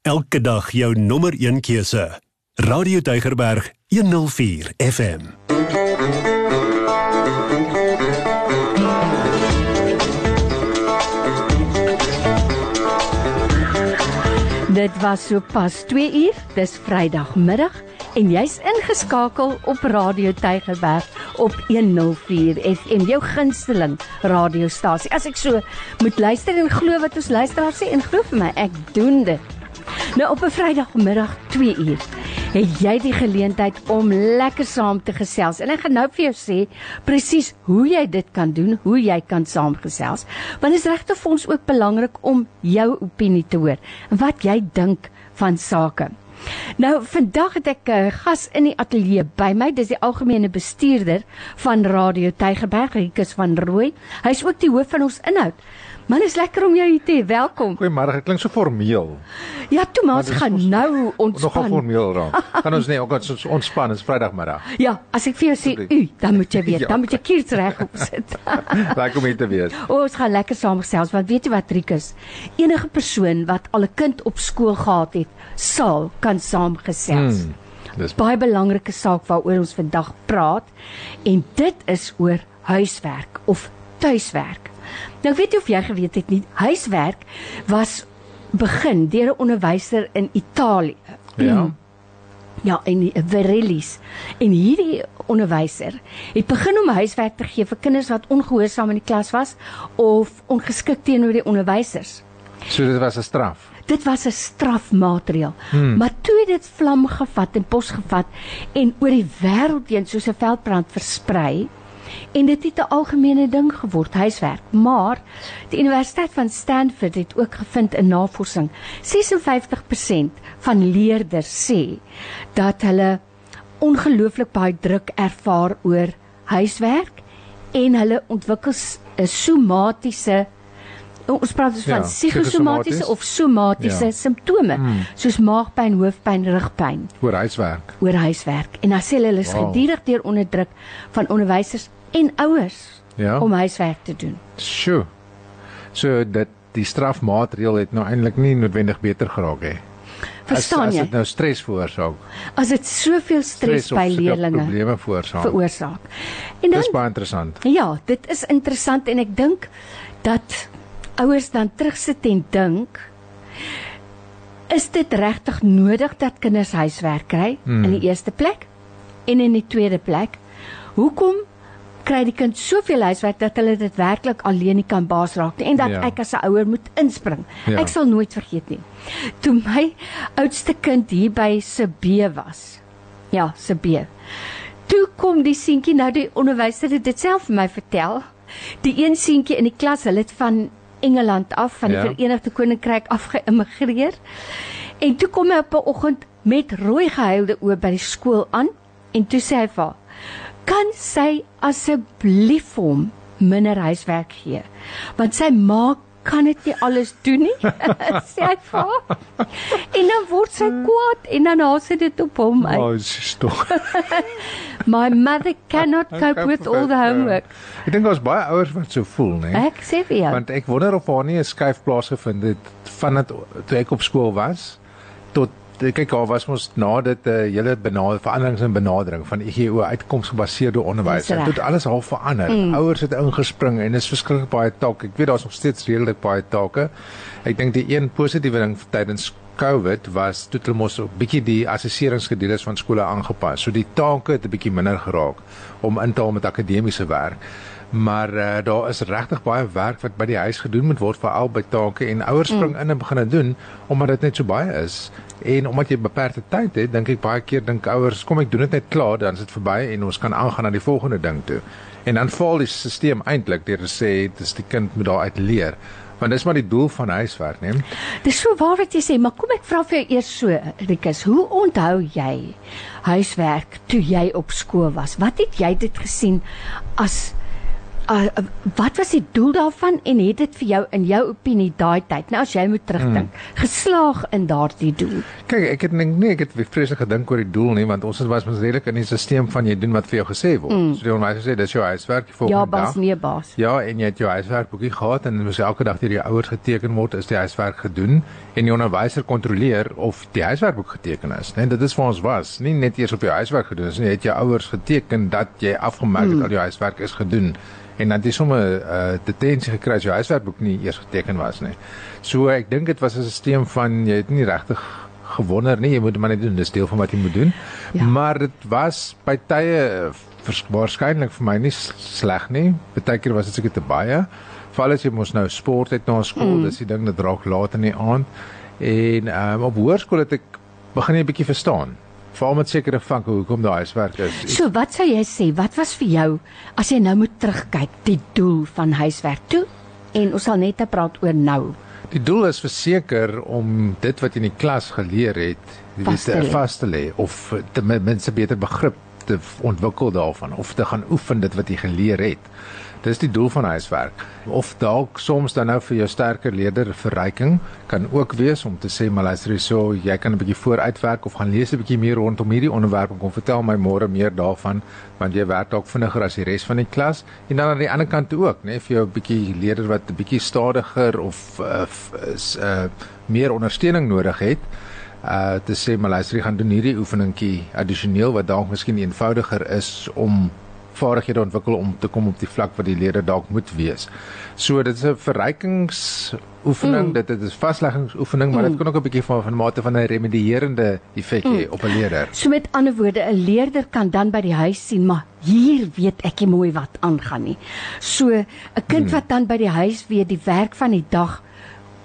Elke dag jou nommer 1 keuse. Radio Deugerberg 104 FM. Dit was so pas 2 uur. Dis Vrydagmiddag en jy's ingeskakel op Radio Tygerberg op 104 FM, jou gunsteling radiostasie. As ek so moet luister en glo wat ons luisteraars sê en glo vir my, ek doen dit. Nou op 'n Vrydagmiddag 2 uur het jy die geleentheid om lekker saam te gesels. En ek gaan nou vir jou sê presies hoe jy dit kan doen, hoe jy kan saamgesels. Want dit is regtig vir ons ook belangrik om jou opinie te hoor en wat jy dink van sake. Nou vandag het ek 'n uh, gas in die ateljee by my. Dis die algemene bestuurder van Radio Tygerberg, Rikus van Rooi. Hy's ook die hoof van ons inhoud. Man is lekker om jou hier te hê. Welkom. Goeiemôre. Dit klink so formeel. Ja, toe maar ons gaan nou ontspan. Nogal formeel raak. Gaan ons nie ook ons ontspan, is Vrydagmiddag. Ja, as ek vir jou sê u, dan moet jy weet, ja. dan moet jy kiers reg op sit. lekker om hier te wees. O, ons gaan lekker saam gesels want weet jy wat Rikus? Enige persoon wat al 'n kind op skool gehad het, sal kan saamgesels. Hmm. Dis baie belangrike saak waaroor ons vandag praat en dit is oor huiswerk of tuiswerk. Nou weet jy of jy geweet het nie, huiswerk was begin deur 'n onderwyser in Italië. Ja. Ja, in Verellis. En hierdie onderwyser het begin om huiswerk te gee vir kinders wat ongehoorsaam in die klas was of ongeskik teenoor die onderwysers. So dit was 'n straf. Dit was 'n strafmateriaal. Hmm. Maar toe het dit vlam gevat en pos gevat en oor die wêreld heen soos 'n veldbrand versprei en dit het 'n algemene ding geword huiswerk maar die universiteit van Stanford het ook gevind in navorsing 56% van leerders sê dat hulle ongelooflik baie druk ervaar oor huiswerk en hulle ontwikkel 'n somatiese ons praat dus van ja, psigosomatiese of somatiese ja. simptome hmm. soos maagpyn, hoofpyn, rugpyn oor huiswerk. Oor huiswerk. En dan sê hulle is wow. gedurig deur onderdruk van onderwysers en ouers ja. om huiswerk te doen. Sjoe. So dit die strafmaatreël het nou eintlik nie noodwendig beter geraak hè. Verstaan as, jy? As dit nou stres veroorsaak. As dit soveel stres, stres by leerders probleme veroorsaak. Veroorsaak. En dan Dis baie interessant. Ja, dit is interessant en ek dink dat ouers dan terugsit en dink is dit regtig nodig dat kinders huiswerk kry hmm. in die eerste plek en in die tweede plek hoekom kry die kind soveel huiswerk dat hulle dit werklik alleen nie kan baas raak nie en dat ja. ek as 'n ouer moet inspring. Ja. Ek sal nooit vergeet nie. Toe my oudste kind hier by se B was. Ja, se B. Toe kom die seentjie nou die onderwyser het dit self vir my vertel. Die een seentjie in die klas, hulle het van Engeland af van die ja. Verenigde Koninkryk af geïmmigreer. En toe kom hy op 'n oggend met rooi gehuilde oë by die skool aan en toe sê hy vir haar kan sy asseblief hom minder huiswerk gee? Want sy ma kan dit nie alles doen nie. sê hy vir. En dan word sy kwaad en dan haal sy dit op hom uit. Oh, dis tog. My mother cannot cope with all the homework. Ek dink daar's baie ouers wat so voel, né? Ek sê vir jou. Want ek wonder of haar nie 'n skuif plaasgevind het van dit toe ek op skool was kyk daar was ons na dit 'n uh, eh, hele benader veranderings in benadering van IGO uitkomsgebaseerde onderwys. Dit het alles half verander. Mm. Ouers het ingespring en dit is verskriklik baie take. Ek weet daar's nog steeds redelik baie take. Ek dink die een positiewe ding tydens COVID was toe hulle mos 'n bietjie die assesseringsgedeeles van skole aangepas. So die take het 'n bietjie minder geraak om in te haal met akademiese werk maar uh, daar is regtig baie werk wat by die huis gedoen moet word vir albei take en ouers spring mm. in en begin dit doen omdat dit net so baie is. En omdat jy beperkte tyd het dink ek baie keer dink ouers kom ek doen dit net klaar dan is dit verby en ons kan aangaan na die volgende ding toe. En dan val die stelsel eintlik deur te sê dis die kind moet daar uit leer. Want dis maar die doel van huiswerk neem. Dis so waar wat jy sê maar kom ek vra vir jou eers so Rikus hoe onthou jy huiswerk toe jy op skool was? Wat het jy dit gesien as uh, wat was die doel daarvan en het dit vir jou in jou opinie daai tyd nou as jy moet terugdink hmm. geslaag in daardie doel? Kyk, ek het dink nee, ek het vreeslik gedink oor die doel nie want ons was mos redelik in die stelsel van jy doen wat vir jou gesê word. Mm. So die onderwyser sê dis jou huiswerk vir volgende dag. Ja, bas nee bas. Ja, en jy het jou huiswerkboekie gehad en mos elke dag deur die ouers geteken word is die huiswerk gedoen en die onderwyser kontroleer of die huiswerkboek geteken is. Nee, dit is vir ons was nie net eers op jou huiswerk gedoen is nie, het jou ouers geteken dat jy afgemerk het mm. al jou huiswerk is gedoen en dan het jy sommer 'n uh, detensie gekry as jou huiswerkboek nie eers geteken was nie. So ek dink dit was 'n stelsel van jy het nie regtig gewonder nie, jy moet maar net doen, dis deel van wat jy moet doen. Ja. Maar dit was by tye waarskynlik vir my nie sleg nie. Partykeer was dit seker te baie. Veral as jy mos nou sport het na skool, mm. dis die ding dat raak laat in die aand. En um, op hoërskool het ek begin jy 'n bietjie verstaan veral met sekere vanke hoekom daai huiswerk is. So wat sou jy sê, wat was vir jou as jy nou moet terugkyk die doel van huiswerk toe? En ons sal net praat oor nou. Die doel is verseker om dit wat jy in die klas geleer het, weet te vas te lê of ten minste beter begrip te ontwikkel daarvan of te gaan oefen dit wat jy geleer het. Dis die doel van huiswerk. Of dalk soms dan nou vir jou sterker leerder verryking kan ook wees om te sê maar luister hierso, jy kan 'n bietjie vooruitwerk of gaan lees 'n bietjie meer rondom hierdie onderwerp en kom vertel my môre meer daarvan want jy werk dalk vinniger as die res van die klas en dan aan die ander kant ook, nê, vir jou 'n bietjie leerder wat 'n bietjie stadiger of uh, is uh meer ondersteuning nodig het uh te sê maar luister jy gaan doen hierdie oefeningkie addisioneel wat dalk miskien eenvoudiger is om vaardighede ontwikkel om te kom op die vlak wat die leerder dalk moet wees. So dit is 'n verrykingsoefening, mm. dit, dit is vasleggingsoefening, maar mm. dit kan ook 'n bietjie van 'n mate van 'n remedierende effek hê mm. op 'n leerder. So met ander woorde, 'n leerder kan dan by die huis sien, maar hier weet ek nie mooi wat aangaan nie. So 'n kind mm. wat dan by die huis weet die werk van die dag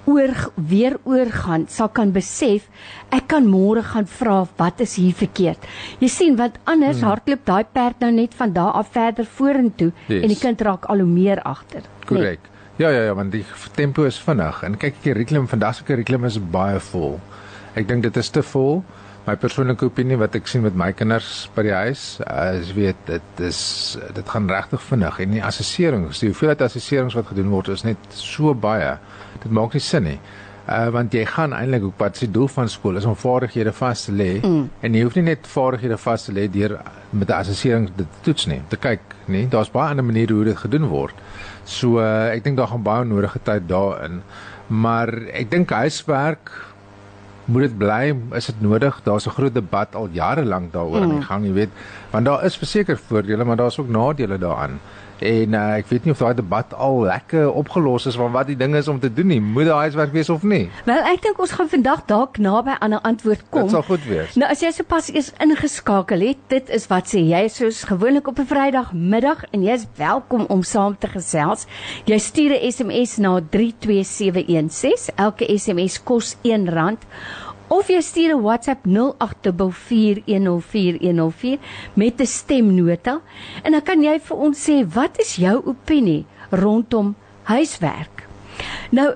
oor weer oorgaan sal kan besef ek kan môre gaan vra wat is hier verkeerd. Jy sien wat anders hmm. hardloop daai perd nou net van daar af verder vorentoe yes. en die kind raak al hoe meer agter. Korrek. Nee. Ja ja ja, want die tempo is vinnig en kyk ek die curriculum vandag se curriculum is baie vol. Ek dink dit is te vol. My persoonlike opinie wat ek sien met my kinders by die huis, is weet dit is dit gaan regtig vinnig en die assesserings, die hoeveelheid assesserings wat gedoen word is net so baie dit maak nie sin nie. Uh want jy gaan eintlik op pad se doel van skool is om vaardighede vas te lê mm. en jy hoef nie net vaardighede vas te lê deur met 'n assessering te toets nie. Te kyk, nee, daar's baie ander maniere hoe dit gedoen word. So uh, ek dink daar gaan baie nodige tyd daarin. Maar ek dink huiswerk moet dit bly is dit nodig? Daar's 'n groot debat al jare lank daaroor aan mm. die gang jy weet. Want daar is verseker voordele maar daar's ook nadele daaraan En uh, ek weet nie of daai debat al lekker opgelos is van wat die ding is om te doen nie. Moet daai huiswerk wees of nie? Wel, ek dink ons gaan vandag dalk naby aan 'n antwoord kom. Dit sal goed wees. Nou as jy sopas eers ingeskakel het, dit is wat sê jy soos gewoonlik op 'n Vrydagmiddag en jy is welkom om saam te gesels. Jy stuur 'n SMS na 32716. Elke SMS kos R1 of jy stuur 'n WhatsApp 0844104104 met 'n stemnota en dan kan jy vir ons sê wat is jou opinie rondom huiswerk. Nou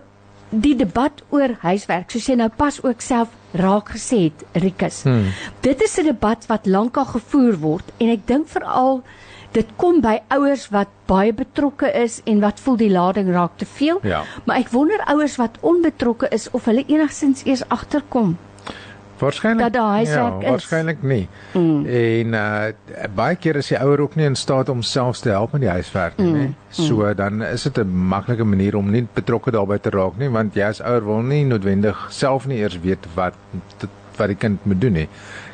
die debat oor huiswerk, soos jy nou pas ook self raak gesê het, Rikus. Hmm. Dit is 'n debat wat lankal gevoer word en ek dink veral dit kom by ouers wat baie betrokke is en wat voel die lading raak te veel. Ja. Maar ek wonder ouers wat onbetrokke is of hulle enigsins eers agterkom. Waarskynlik dat daai huiswerk ja, is. Waarskynlik nie. Mm. En uh baie keer is die ouer ook nie in staat om self te help met die huiswerk nie, mm. So mm. dan is dit 'n maklike manier om nie betrokke daarbey te raak nie, want jy as ouer wil nie noodwendig self nie eers weet wat wat die kind moet doen nie.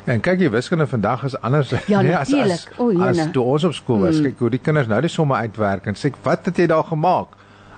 En kyk jy wiskunde vandag is anders ja, nee, as as, o, as toe ons op skool was. Mm. Kyk hoe die kinders nou die somme uitwerk en sê wat het jy daar gemaak?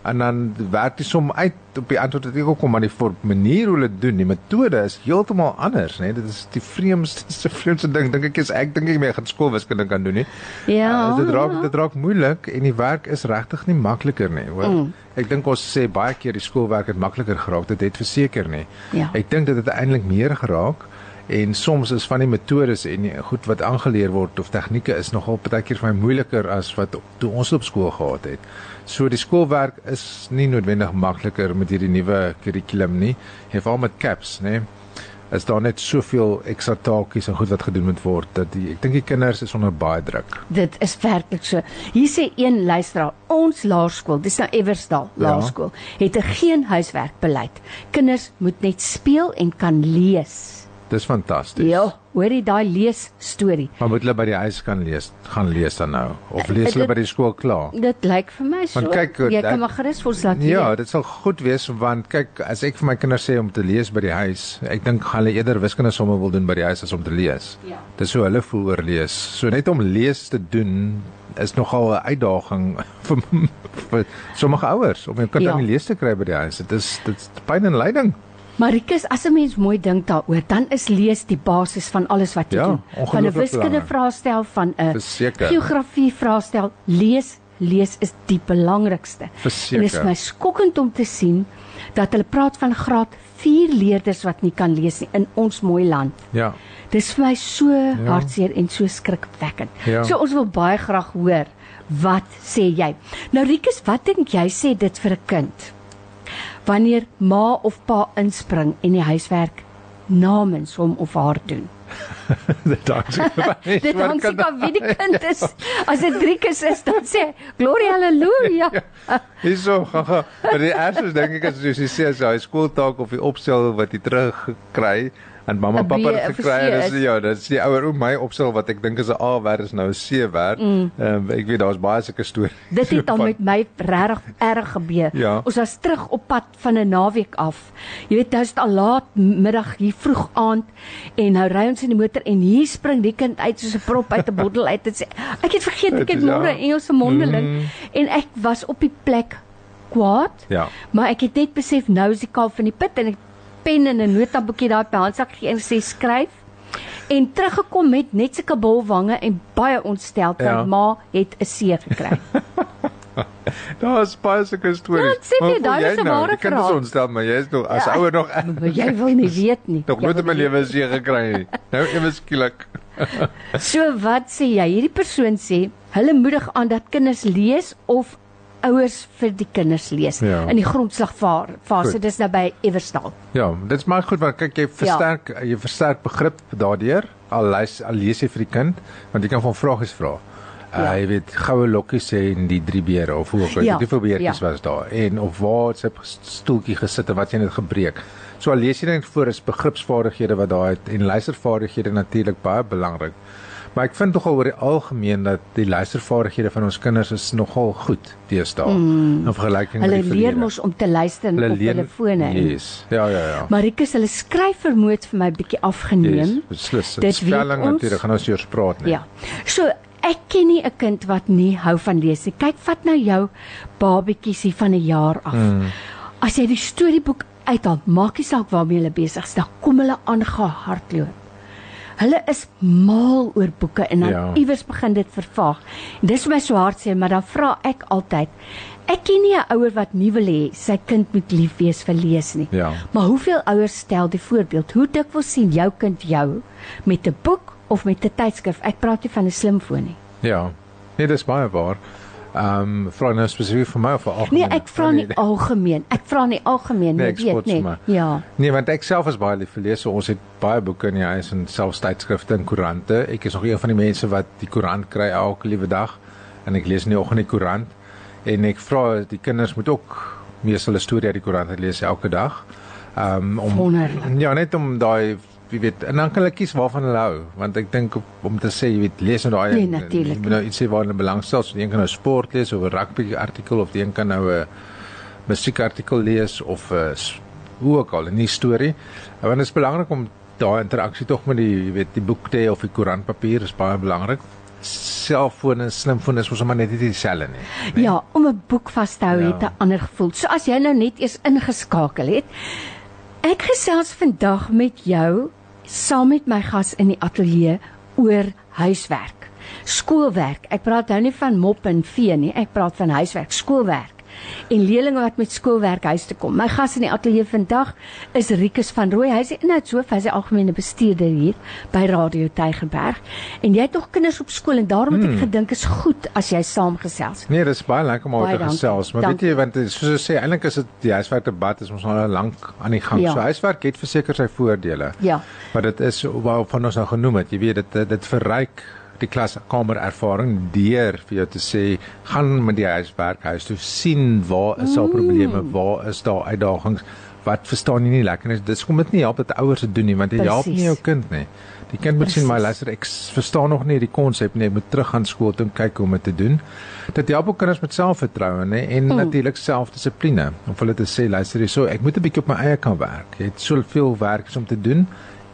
En dan werk die som uit op die antwoord wat ek ook kom maar die vir manier hoe hulle doen die metode is heeltemal anders nê dit is die vreemdste se vreemdste ding dink ek is ek dink ek meer gaan skoolwiskunde kan doen nie ja uh, dit raak ja. dit raak moeilik en die werk is regtig nie makliker nie hoor mm. ek dink ons sê baie keer die skoolwerk het makliker geraak dit het verseker nie ja. ek dink dit het eintlik meer geraak en soms is van die metodes en die goed wat aangeleer word of tegnieke is nogal baie keer vir my moeiliker as wat toe ons op skool gehad het. So die skoolwerk is nie noodwendig makliker met hierdie nuwe kurrikulum nie. Jy val met caps, nê. is daar net soveel ekstra taakies en goed wat gedoen moet word dat die, ek dink die kinders is onder baie druk. Dit is werklik so. Hier sê een luisteraar, ons laerskool, dis nou Eversdal Ja. Laerskool, het 'n geen huiswerkbeleid. Kinders moet net speel en kan lees. Dis fantasties. Ja, hoor jy daai lees storie? Maar moet hulle by die huis kan lees, gaan lees dan nou of Eh, lees hulle by die skool klaar? Dit lyk vir my so. Want kyk, jy dat- kan maar gerus vir ons laat Ja, dit sal goed wees want kyk, as ek vir my kinders sê om te lees by die huis, ek dink gaan hulle eerder wiskunde somme wil doen by die huis as om te lees. Ja. Dis so hulle voel oor lees. So net om lees te doen is nogal 'n uitdaging vir, vir sommige ouers om jou kind Ja. aan die lees te kry by die huis. Dit is dit is pyn en lyding. Marikus, as 'n mens mooi dink daaroor, dan is lees die basis van alles wat jy Ja, doen. Van 'n wiskunde vraestel, van 'n Verseker. geografie vraestel, lees, lees is die belangrikste. En dit is my skokkend om te sien dat hulle praat van graad 4 leerders wat nie kan lees nie in ons mooi land. Ja. Dis vir my so ja. hartseer en so skrikwekkend. Ja. So ons wil baie graag hoor wat sê jy? Nou Rikus, wat dink jy sê dit vir 'n kind? Wanneer ma of pa inspring en die huiswerk namens hom of haar doen. dit hang seker by. Dit hang seker af wie die kind is. As dit Rikus is, dan sê hy, "Gloria haleluja." Hierso, gaga. Maar die eerste dink ek soos jy sê as hy skooltaak of die opstel wat hy terugkry en mamma pappa B het gekry en dis is. ja, dit is die ouer o my opstel wat ek dink is 'n A werd is nou 'n C werd. Ehm Mm. um, ek weet daar's baie sulke stories. Dit het al van- met my regtig erg gebeur. Ja. Ons was terug op pad van 'n naweek af. Jy weet, dit is al laat middag, hier vroeg aand en nou ry ons in die motor en hier spring die kind uit soos 'n prop uit 'n bottel uit en sê ek het vergeet ek het ja. môre Engelse mondeling Mm. en ek was op die plek kwaad. Ja. Maar ek het net besef nou is die kalf van die put en ek pen en 'n notaboekie daar my handsak gegee en sê skryf en teruggekom met net sulke bulwange en baie ontstel Ja. want ma het 'n C gekry. Daar's baie sulke stories. Ja, ek sê Maar jou, daai is jy 'n nou? ware Die kind is verhaal. ontstel, maar jy is nog as Ja. ouer nog Maar jy wil nie weet nie. nog Jy nooit in my lewe seë gekry nie. Nou ewe skielik. So wat sê jy? Hierdie persoon sê hulle moedig aan dat kinders lees of ouers vir die kinders lees Ja. in die grondslagfase. Dis nou by Everstal. Ja, dit is maar goed want kyk jy versterk ja. jy versterk begrip daardeur al lees al lees jy vir die kind want jy kan van vragies vra. Ja. Ja. Uh, jy weet goue lokkies sê en die drie beere of hoe ook al Ja, ja. hoeveel beertjies ja. ja. was daar en of waar het sy stoeltjie gesit en wat jy net gebreek. So al lees jy net voor is begripsvaardighede wat daar het en luistervaardighede natuurlik baie belangrik. Maar ek vind nogal oor die algemeen dat die luistervaardighede van ons kinders is nogal goed deesdae mm. in vergelyking Hulle met die leer mos om te luister op hulle fone. Yes. Ja, ja, ja. Marikus, hulle skryfvermoë het vir my bietjie afgeneem. Yes, beslis. Dit spelling natuurlik gaan ons eers praat nie. Ja. So ek ken nie 'n kind wat nie hou van lees nie. Kyk, vat nou jou babetjies hier van 'n jaar af. Mm. As jy die storieboek uithaal, maak nie saak waarmee hulle besig is, dan kom hulle aangehardloop. Hulle is mal oor boeke en dan ja. Iewers begin dit vervaag. Dis vir my so hartseer, maar dan vra ek altyd Ek ken nie 'n ouer wat nie wil hê sy kind moet lief wees vir lees nie. Ja. Maar hoeveel ouers stel die voorbeeld? Hoe dikwels sien jou kind jou met 'n boek of met 'n tydskrif? Ek praat nie van 'n slimfoon nie. Ja. Nee, dis baie waar. Ehm um, vra nou spesifiek vir my of vir algemeen? Nee, ek vra nie algemeen. Ek vra nie algemeen, Nee, jy ek weet nie. sommer. Ja. Nee, want ek self is baie lief vir lees. So ons het baie boeke in die huis en selfs tydskrifte en koerante. Ek is nog een van die mense wat die koerant kry elke liewe dag en ek lees in die oggend die koerant en ek vra die kinders moet ook mees hulle storie uit die koerant lees elke dag. Ehm um, om Wonderlik. ja, net om daai jy weet en dan kan hulle kies waarvan hulle hou want ek dink om te sê jy weet lees nou daai Nee, jy moet nou iets sê waar hulle belangstel. So die een kan nou sport lees of 'n rugby artikel of die een kan nou 'n musiekartikel lees of 'n s- hoe ook al 'n nuwe storie want dit is belangrik om daai interaksie tog met die jy weet die boek te hê of die koerantpapier is baie belangrik selfoon en slimfoon is mos maar net dieselfde nie Ja, om 'n boek vas te hou Ja. het 'n ander gevoel. So as jy nou net eers ingeskakel het, ek gesels vandag met jou saam met my gas in die ateljee oor huiswerk. Skoolwerk. Ek praat nou nie van mop en vee nie, ek praat van huiswerk, skoolwerk. En leerders wat met skoolwerk huis toe kom. My gas in die ateljee vandag is Rikus van Rooi. Hy is inhoudshoof, hy is die algemene bestuurder hier by Radio Tygerberg. En jy het nog kinders op skool en daarom het ek Hmm. gedink is goed as jy saamgesels. Nee, dis baie lekker om oor te gesels, maar Dankie. weet jy want soos ek sê, eintlik is dit die huiswerk debat is ons al lank aan die gang. Ja. So huiswerk het verseker sy voordele. Ja. Maar dit is waarvan ons nou genoem het, jy weet dit dit verryk die klaskamer ervaring deur vir jou te sê gaan met die huiswerk huis toe sien waar is daar probleme, waar is daar uitdagings, wat verstaan jy nie lekker nie. Dis kom dit nie help dat ouers dit doen nie want jy help nie jou kind nie. Die kind moet sien Presies. luister ek verstaan nog nie die konsep nie. Ek moet terug gaan skool toe en kyk hoe om dit te doen. Dit help ook kinders met selfvertroue nê en mm. natuurlik selfdissipline. Om hulle te sê luister hierso, ek moet 'n bietjie op my eie kan werk. Jy het soveel werk om te doen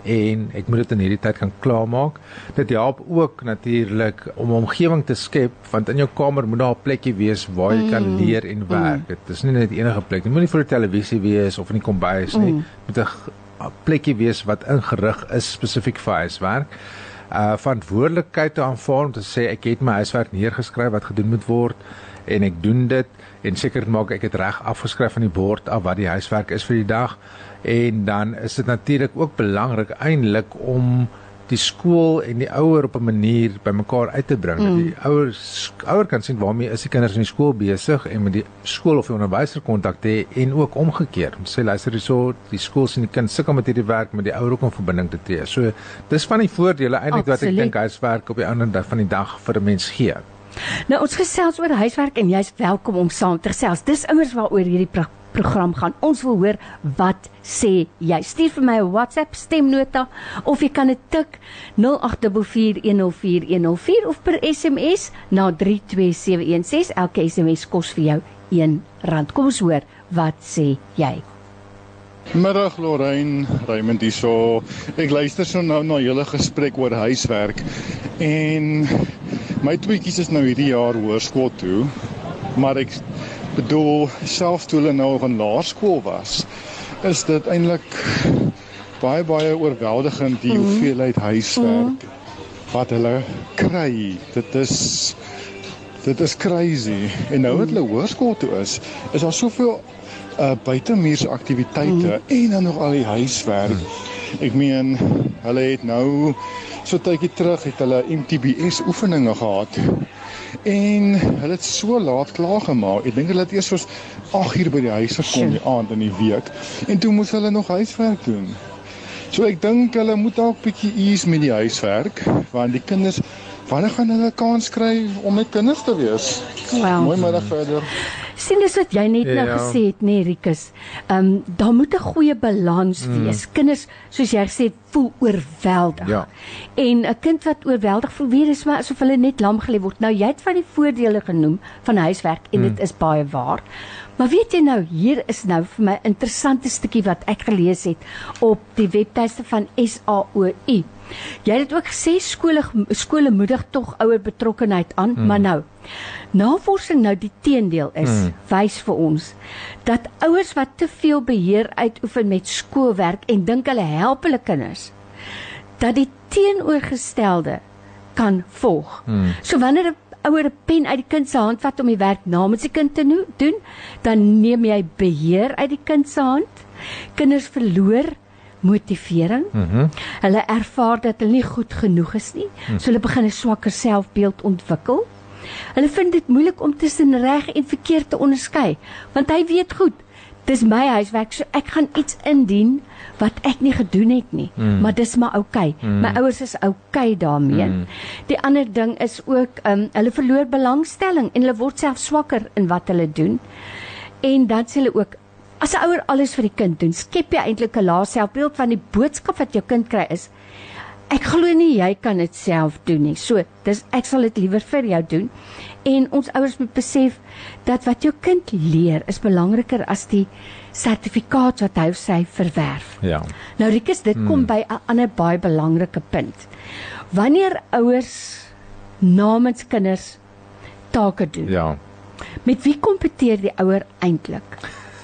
en ek moet dit in hierdie tyd kan klaarmaak. Dit help ook natuurlik om 'n omgewing te skep want in jou kamer moet daar 'n plekkie wees waar jy kan leer en werk. Dit is nie net enige plek nie. Moenie voor die televisie wees of in die kombuis nie. Moet 'n plekkie wees wat ingerig is spesifiek vir huiswerk. Uh verantwoordelikheid te aanvaar om te sê ek het my huiswerk neergeskryf wat gedoen moet word en ek doen dit en seker maak ek het reg afgeskryf van die bord af wat die huiswerk is vir die dag en dan is dit natuurlik ook belangrik eintlik om die skool en die ouer op 'n manier bymekaar uit te bring. Mm. Die ouers ouer kan sien waarmee is die kinders in die skool besig en met die skool of die onderwyser kontak hê en ook omgekeerd. Om sê luister hierso, die skool sien die kind sukkel met hierdie werk met die ouer ook om verbinding te tree. So dis van die voordele eintlik wat ek dink huiswerk op die ander dag van die dag vir 'n mens gee. Nou ons gesels oor huiswerk en jy's welkom om saam te gesels. Dis ouers waaroor hierdie pro program gaan. Ons wil hoor wat sê jy. Stuur vir my 'n WhatsApp stemnota of jy kan dit tik 0844104104 of per SMS na 32716. Elke SMS kos vir jou R1. Kom ons hoor wat sê jy. Middag Lorraine, Raymond hierso. Ek luister so nou na julle gesprek oor huiswerk en my tweetjies is nou hierdie jaar hoërskool toe. Maar ek bedoel selfs toe hulle nou van laerskool was, is dit eintlik baie baie oorweldigend die mm. hoeveelheid huiswerk mm. wat hulle kry. Dit is dit is crazy. En nou dat hulle hoërskool toe is, is daar soveel uh buitemuurse aktiwiteite mm. en dan nog al die huiswerk. Mm. Ek meen, hulle het nou so tydjie terug het hulle MTBS oefeninge gehad. En hulle het so laat klaar gemaak. Ek dink hulle het eers soos 8 uur by die huis gekom die aand in die week en toe moes hulle nog huiswerk doen. So ek dink hulle moet dalk bietjie ease met die huiswerk want die kinders wanneer gaan hulle kans kry om met kinders te wees? Wel. Mooi middag verder. Sien dis wat jy net nou Ja. gesê het nê nee, Rikus. Ehm um, daar moet 'n goeie balans wees. Kinders soos jy gesê het voel oorweldig. Ja. En 'n kind wat oorweldig voel, weet dis maar asof hulle net lam gelê word. Nou jy het van die voordele genoem van huiswerk en dit is baie waar. Maar weet jy nou, hier is nou vir my 'n interessante stukkie wat ek gelees het op die webtuiste van SAOU. Jy het ook gesê skole skole moedig tog ouer betrokkenheid aan, mm. maar nou navorsing nou die teendeel is, mm. wys vir ons dat ouers wat te veel beheer uitoefen met skoolwerk en dink hulle help hulle kinders, dat die teenoorgestelde kan volg. Mm. So wanneer 'n ouer 'n pen uit die kind se hand vat om die werk namens die kind te doen, dan neem jy beheer uit die kind se hand. Kinders verloor motivering. Mm hulle ervaar dat hulle nie goed genoeg is nie. Mm. So hulle begin 'n swakker selfbeeld ontwikkel. Hulle vind dit moeilik om tussen reg en verkeerd te onderskei, want hy weet goed, dis my huiswerk, so ek gaan iets indien wat ek nie gedoen het nie, mm. maar dis maar oukei. Okay. Mm. My ouers is oukei okay daarmee. Mm. Die ander ding is ook um, hulle verloor belangstelling en hulle word self swakker in wat hulle doen. En dan sê hulle ook as 'n ouer alles vir die kind doen, skep jy eintlik 'n lae selfbeeld van die boodskap wat jou kind kry is ek glo nie jy kan dit self doen nie. So, dis ek sal dit liewer vir jou doen. En ons ouers moet besef dat wat jou kind leer is belangriker as die sertifikaat wat hy of sy verwerf. Ja. Nou Rikus, dit hmm. kom by 'n ander baie belangrike punt. Wanneer ouers namens kinders take doen, Ja. met wie kompeteer die ouer eintlik?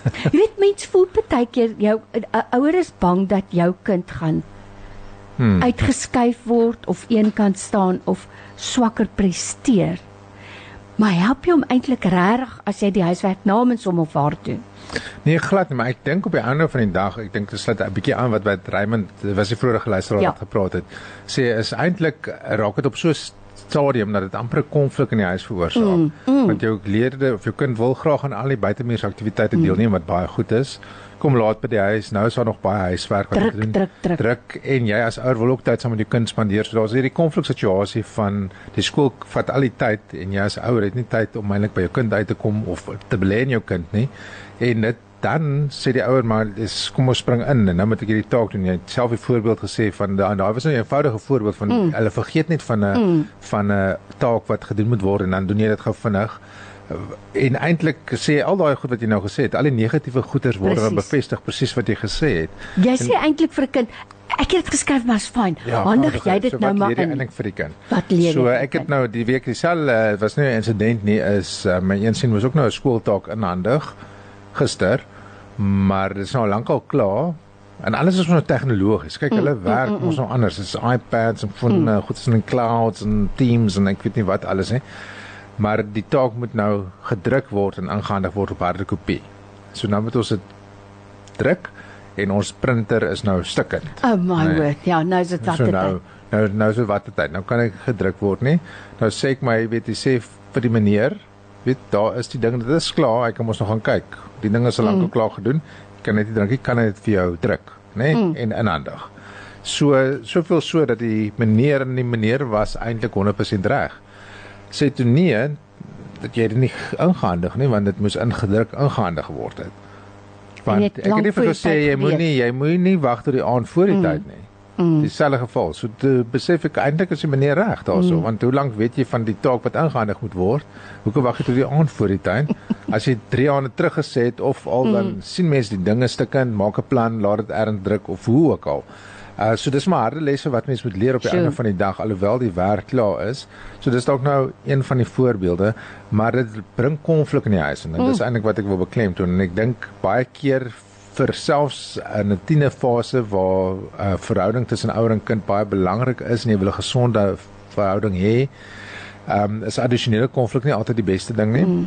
Jy weet mens voel baie keer jou 'n ouer is bang dat jou kind gaan Hmm. uitgeskuif word of eenkant staan of swakker presteer. Maar help jy hom eintlik regtig as jy die huiswerk namens hom of haar doen? Nee, glad nie, maar ek dink op die einde van die dag, ek dink dit sluit 'n bietjie aan wat wat Raymond was die vorige luisteraar Ja. gepraat het. Sê is eintlik raak dit op so 'n stadium dat dit amper 'n konflik in die huis veroorsaak. Mm, mm. Want jou leerders of jou kind wil graag aan al die buitemuursaktiwiteite mm. deelneem wat baie goed is. Kom laat by die huis. Nou is daar nog baie huiswerk wat Druk, te doen. druk, druk. Druk en jy as ouer wil ook tyd saam met jou kind spandeer. So daar's hierdie konfliksituasie van die skool vat al die tyd en jy as ouer het nie tyd om eintlik by jou kind uit te kom of te belê in jou kind nie. En dit dan sê die ouer maar dis kom ons spring in en nou moet ek hierdie taak doen. Jy het self 'n voorbeeld gesê van daai daai was 'n eenvoudige voorbeeld van mm. hulle vergeet net van 'n mm. van 'n taak wat gedoen moet word en dan doen jy dit gou vinnig. En eintlik sê al daai goed wat jy nou gesê het, al die negatiewe goeders word dan Precies. bevestig presies wat jy gesê het. Jy sê eintlik vir 'n kind, ek het dit geskryf maar is fyn. Handig handig, jy dit so nou maar jy in. eintlik vir die kind. Wat leer jy So vir die ek het nou die week dieselfde uh, was nie 'n insident nie is uh, my een sien was ook nou 'n skooltaak inhandig gister, maar dit is nou lankal klaar. En alles is nou tegnologies. Kyk, hulle Mm, werk mos nou anders. Dit is iPads en fone, mm. goed is in die clouds en Teams en ek weet nie wat alles nie. Maar die taak moet nou gedruk word en ingehandig word op harde kopie. So nou moet ons dit druk en ons printer is nou stukkend. Oh my Nee. word. Ja, nou is dit wat So dit. nou nou nou so wat tyd. Nou kan ek gedruk word nie. Nou sê ek my weet jy sê vir die meneer, weet daar is die ding, dit is klaar, hy kan ons nog gaan kyk. Die ding is al lank mm. klaar gedoen. Jy kan net nie drink, nie, kan dit vir jou druk, nê? Nee? Mm. En inhandig. So soveel so dat die meneer en die meneer was eintlik 100% reg. Sê toe nee dat jy dit nie ingehandig nie want dit moes ingedruk ingehandig geword het. jy Want ek het nie vir gesê jy moenie jy moenie wag tot die aand voor die mm. tyd nie. Mm. Dieselfde geval. So te besef ek eintlik is die meneer reg daarso, mm. want hoe lank weet jy van die taak wat ingehandig moet word? Hoekom wag jy tot die aand voor die tyd? As jy 3 aande terug gesê het of al dan mm. sien mense die dinge stukkend, maak 'n plan, laat dit erns druk of hoe ook al. Uh so dis maar harde lesse wat mense moet leer op die Sure. einde van die dag alhoewel die werk klaar is. So dis dalk nou een van die voorbeelde, maar dit bring konflik in die huis en mm. dis eintlik wat ek wil beklemtoon en ek dink baie keer vir selfs in 'n tienerfase waar 'n uh, verhouding tussen ouer en kind baie belangrik is en jy wil 'n gesonde verhouding hê. Ehm um, is addisionele konflik nie altyd die beste ding nie. Mm.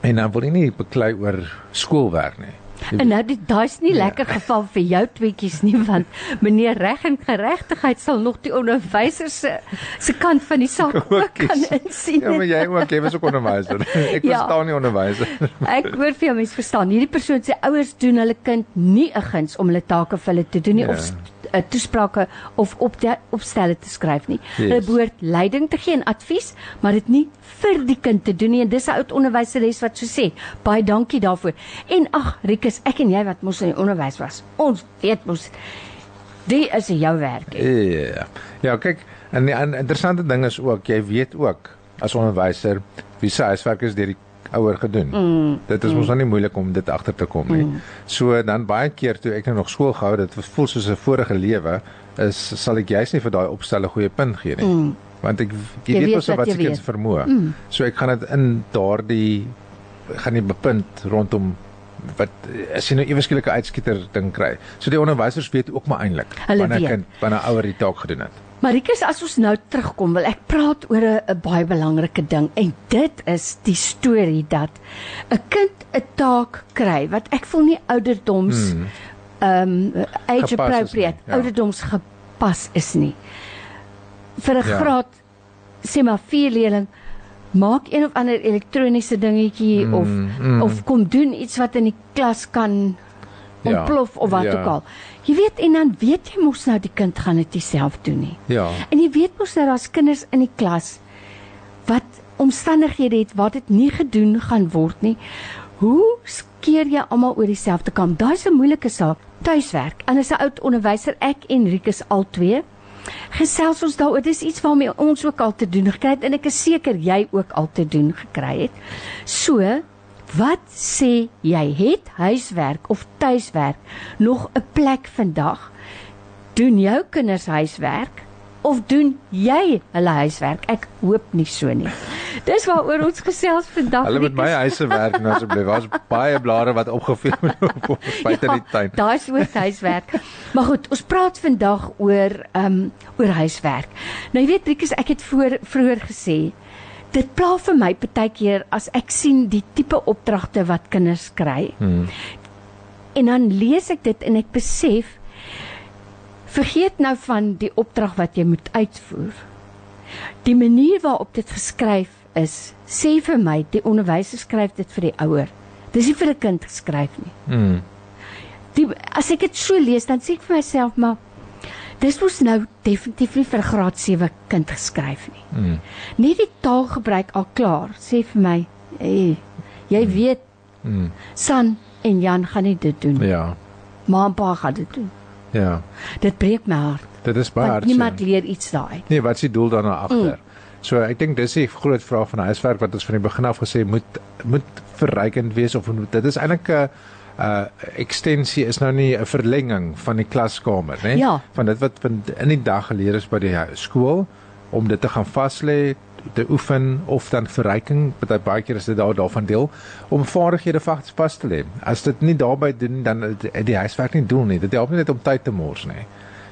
En dan wil jy nie beklei oor skoolwerk nie. En nou dit daai's nie lekker geval vir jou tweetjies nie want meneer reg en geregtigheid sal nog die onderwyser se se kant van die saak ook kan insien. Ja, maar jy ook, jy was ook onderwyser. Ek Ja. verstaan nie onderwyser. Ek hoor vir jou mense verstaan. Hierdie persoon sê ouers doen hulle kind nie 'n guns om hulle take vir hulle te doen nie Ja. of uh, toesprake of op opstelle te skryf nie. Yes. Hulle behoort leiding te gee en advies, maar dit nie vir die kind te doen nie. En dis 'n oud onderwyseres wat so sê. Baie dankie daarvoor. En ag, Rikus, ek en jy wat mos in die onderwys was. Ons weet mos die is jou werk. Ja. Ja, kyk, en en interessante ding is ook, jy weet ook as onderwyser wie se huiswerk is deur die ouer gedoen. Mm, dit is mm. mos nou nie moeilik om dit agter te kom nie. Mm. So dan baie keer toe ek nou nog skool gehou, dit voel soos 'n vorige lewe, is sal ek juist nie vir daai opstelle goeie punt gee nie. Mm. Want ek jy, Jy weet mos wat wat se kind se vermoë. Mm. So ek gaan dit in daardie gaan nie bepunt rondom wat as jy nou ewe skielike uitskieter ding kry. So die onderwysers weet ook maar eintlik wanneer weet. kind wanneer ouer die taak gedoen het. Marikus, as ons nou terugkom, wil ek praat oor 'n baie belangrike ding en dit is die storie dat 'n kind 'n taak kry wat ek voel nie ouderdoms ehm um, age Gepas appropriate, nie, ja. ouderdoms gepas is nie. Vir 'n Ja. graad sê maar 4 leerling maak een of ander elektroniese dingetjie mm, of mm. of kom doen iets wat in die klas kan Ja, ontplof of wat ja. ook al. Jy weet en dan weet jy mos nou die kind gaan dit self doen nie. Ja. En jy weet mos nou daar's kinders in die klas wat omstandighede het waar dit nie gedoen gaan word nie. Hoe skeer jy almal oor dieselfde kam? Daai's 'n moeilike saak. Tuiswerk. En as 'n oud onderwyser, ek en Rikus al twee, gesels ons daaroor. Dis iets waarmee ons ook al te doen gekry het en ek is seker jy ook al te doen gekry het. So, wat sê jy het huiswerk of tuiswerk nog 'n plek vandag? Doen jou kinders huiswerk of doen jy hulle huiswerk? Ek hoop nie so nie. Dis waaroor ons gesels vandag. Hulle met my Rikus. huise werk nou asseblief. Daar's baie blare wat opgevee moet word buite die tuin. Ja, Daai soort huiswerk. maar goed, ons praat vandag oor ehm um, oor huiswerk. Nou jy weet Rikus, ek het voor vroeër gesê dit pla vir my partykeer as ek sien die tipe opdragte wat kinders kry. Hmm. En dan lees ek dit en ek besef vergeet nou van die opdrag wat jy moet uitvoer. Die manier waarop dit geskryf is, sê vir my die onderwyser skryf dit vir die ouer. Dis nie vir 'n kind geskryf nie. Hmm. Die as ek dit so lees dan sê ek vir myself maar dis mos nou definitief nie vir graad 7 kind geskryf nie. Hmm. Net die taalgebruik al klaar sê vir my, hey, jy weet Hmm. San en Jan gaan nie dit doen nie. Ja. Ma en pa gaan dit doen. Ja. Dit breek my hart. Dit is baie hartseer. niemand leer iets daai. Nee, wat is die doel daarna agter? Mm. So ek dink dis die groot vraag van huiswerk wat ons van die begin af gesê moet moet verrykend wees of moet, dit is eintlik 'n uh ekstensie is nou nie 'n verlenging van die klaskamer, né? Ja. Van dit wat in die dag geleer is by die skool om dit te gaan vas lê te oefen of dan verryking, baie baie keer is dit daar daarvan deel om vaardighede vas te lê. As dit nie daarbey doen dan die huiswerk nie doel nie. Dit help nie net om tyd te mors nie.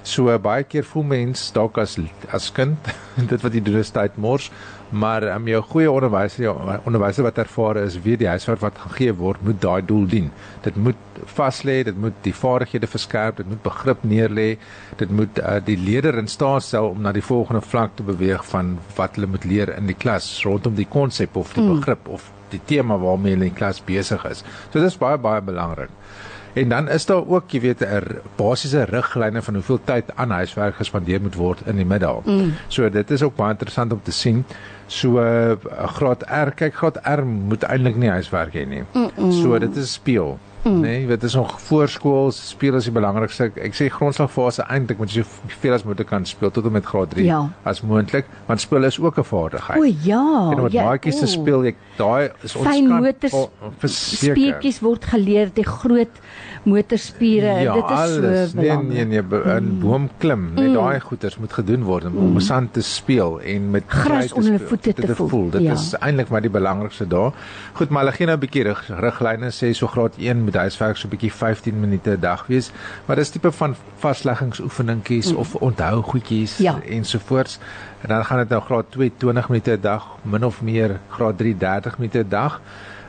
So baie keer voel mens dalk as as kind dit wat jy doen is tyd mors, maar um, jou goeie onderwyser, jou onderwyser wat ervare is, weet die huiswerk wat gegee word moet daai doel dien. Dit moet vas lê, dit moet die vaardighede verskerp, dit moet begrip neerlê, dit moet uh, die leerder in staat stel om na die volgende vlak te beweeg van wat hulle moet leer in die klas rondom die konsep of die mm. begrip of die tema waarmee hulle in die klas besig is. So dit is baie baie belangrik. En dan is daar ook, jy weet, 'n basiese riglyne van hoeveel tyd aan huiswerk gespandeer moet word in die middag. Mm. So dit is ook baie interessant om te sien. So uh, graad R, kyk graad R moet eintlik nie huiswerk hê nie. Mm -mm. So dit is speel. Mm. Nee, jy weet dit is nog voorskool, speel is die belangrikste. Ek, sê grondslagfase eintlik moet jy soveel as moontlik kan speel tot en met graad 3 Ja. as moontlik, want speel is ook 'n vaardigheid. O ja. en om met ja, maatjies te o. speel, ek daai is Fyn motors oh, speetjies word geleer, die groot motorspiere. Ja, dit is alles. so nee, belangrik. nee, nee, be- in boom klim, net mm. daai goeters moet gedoen word om mm. sand te speel en met Gras te onder hulle voete te voel. Dit Ja. is eintlik maar die belangrikste daar. Goed, maar hulle gee nou 'n bietjie rig, riglyne sê so graad 1 moet huiswerk so 'n bietjie 15 minute 'n dag wees, maar dis tipe van vasleggingsoefeningkies mm. of onthou goedjies Ja. ensovoorts. En dan gaan dit nou graad 2 20 minute 'n dag, min of meer graad 3 30 minute 'n dag.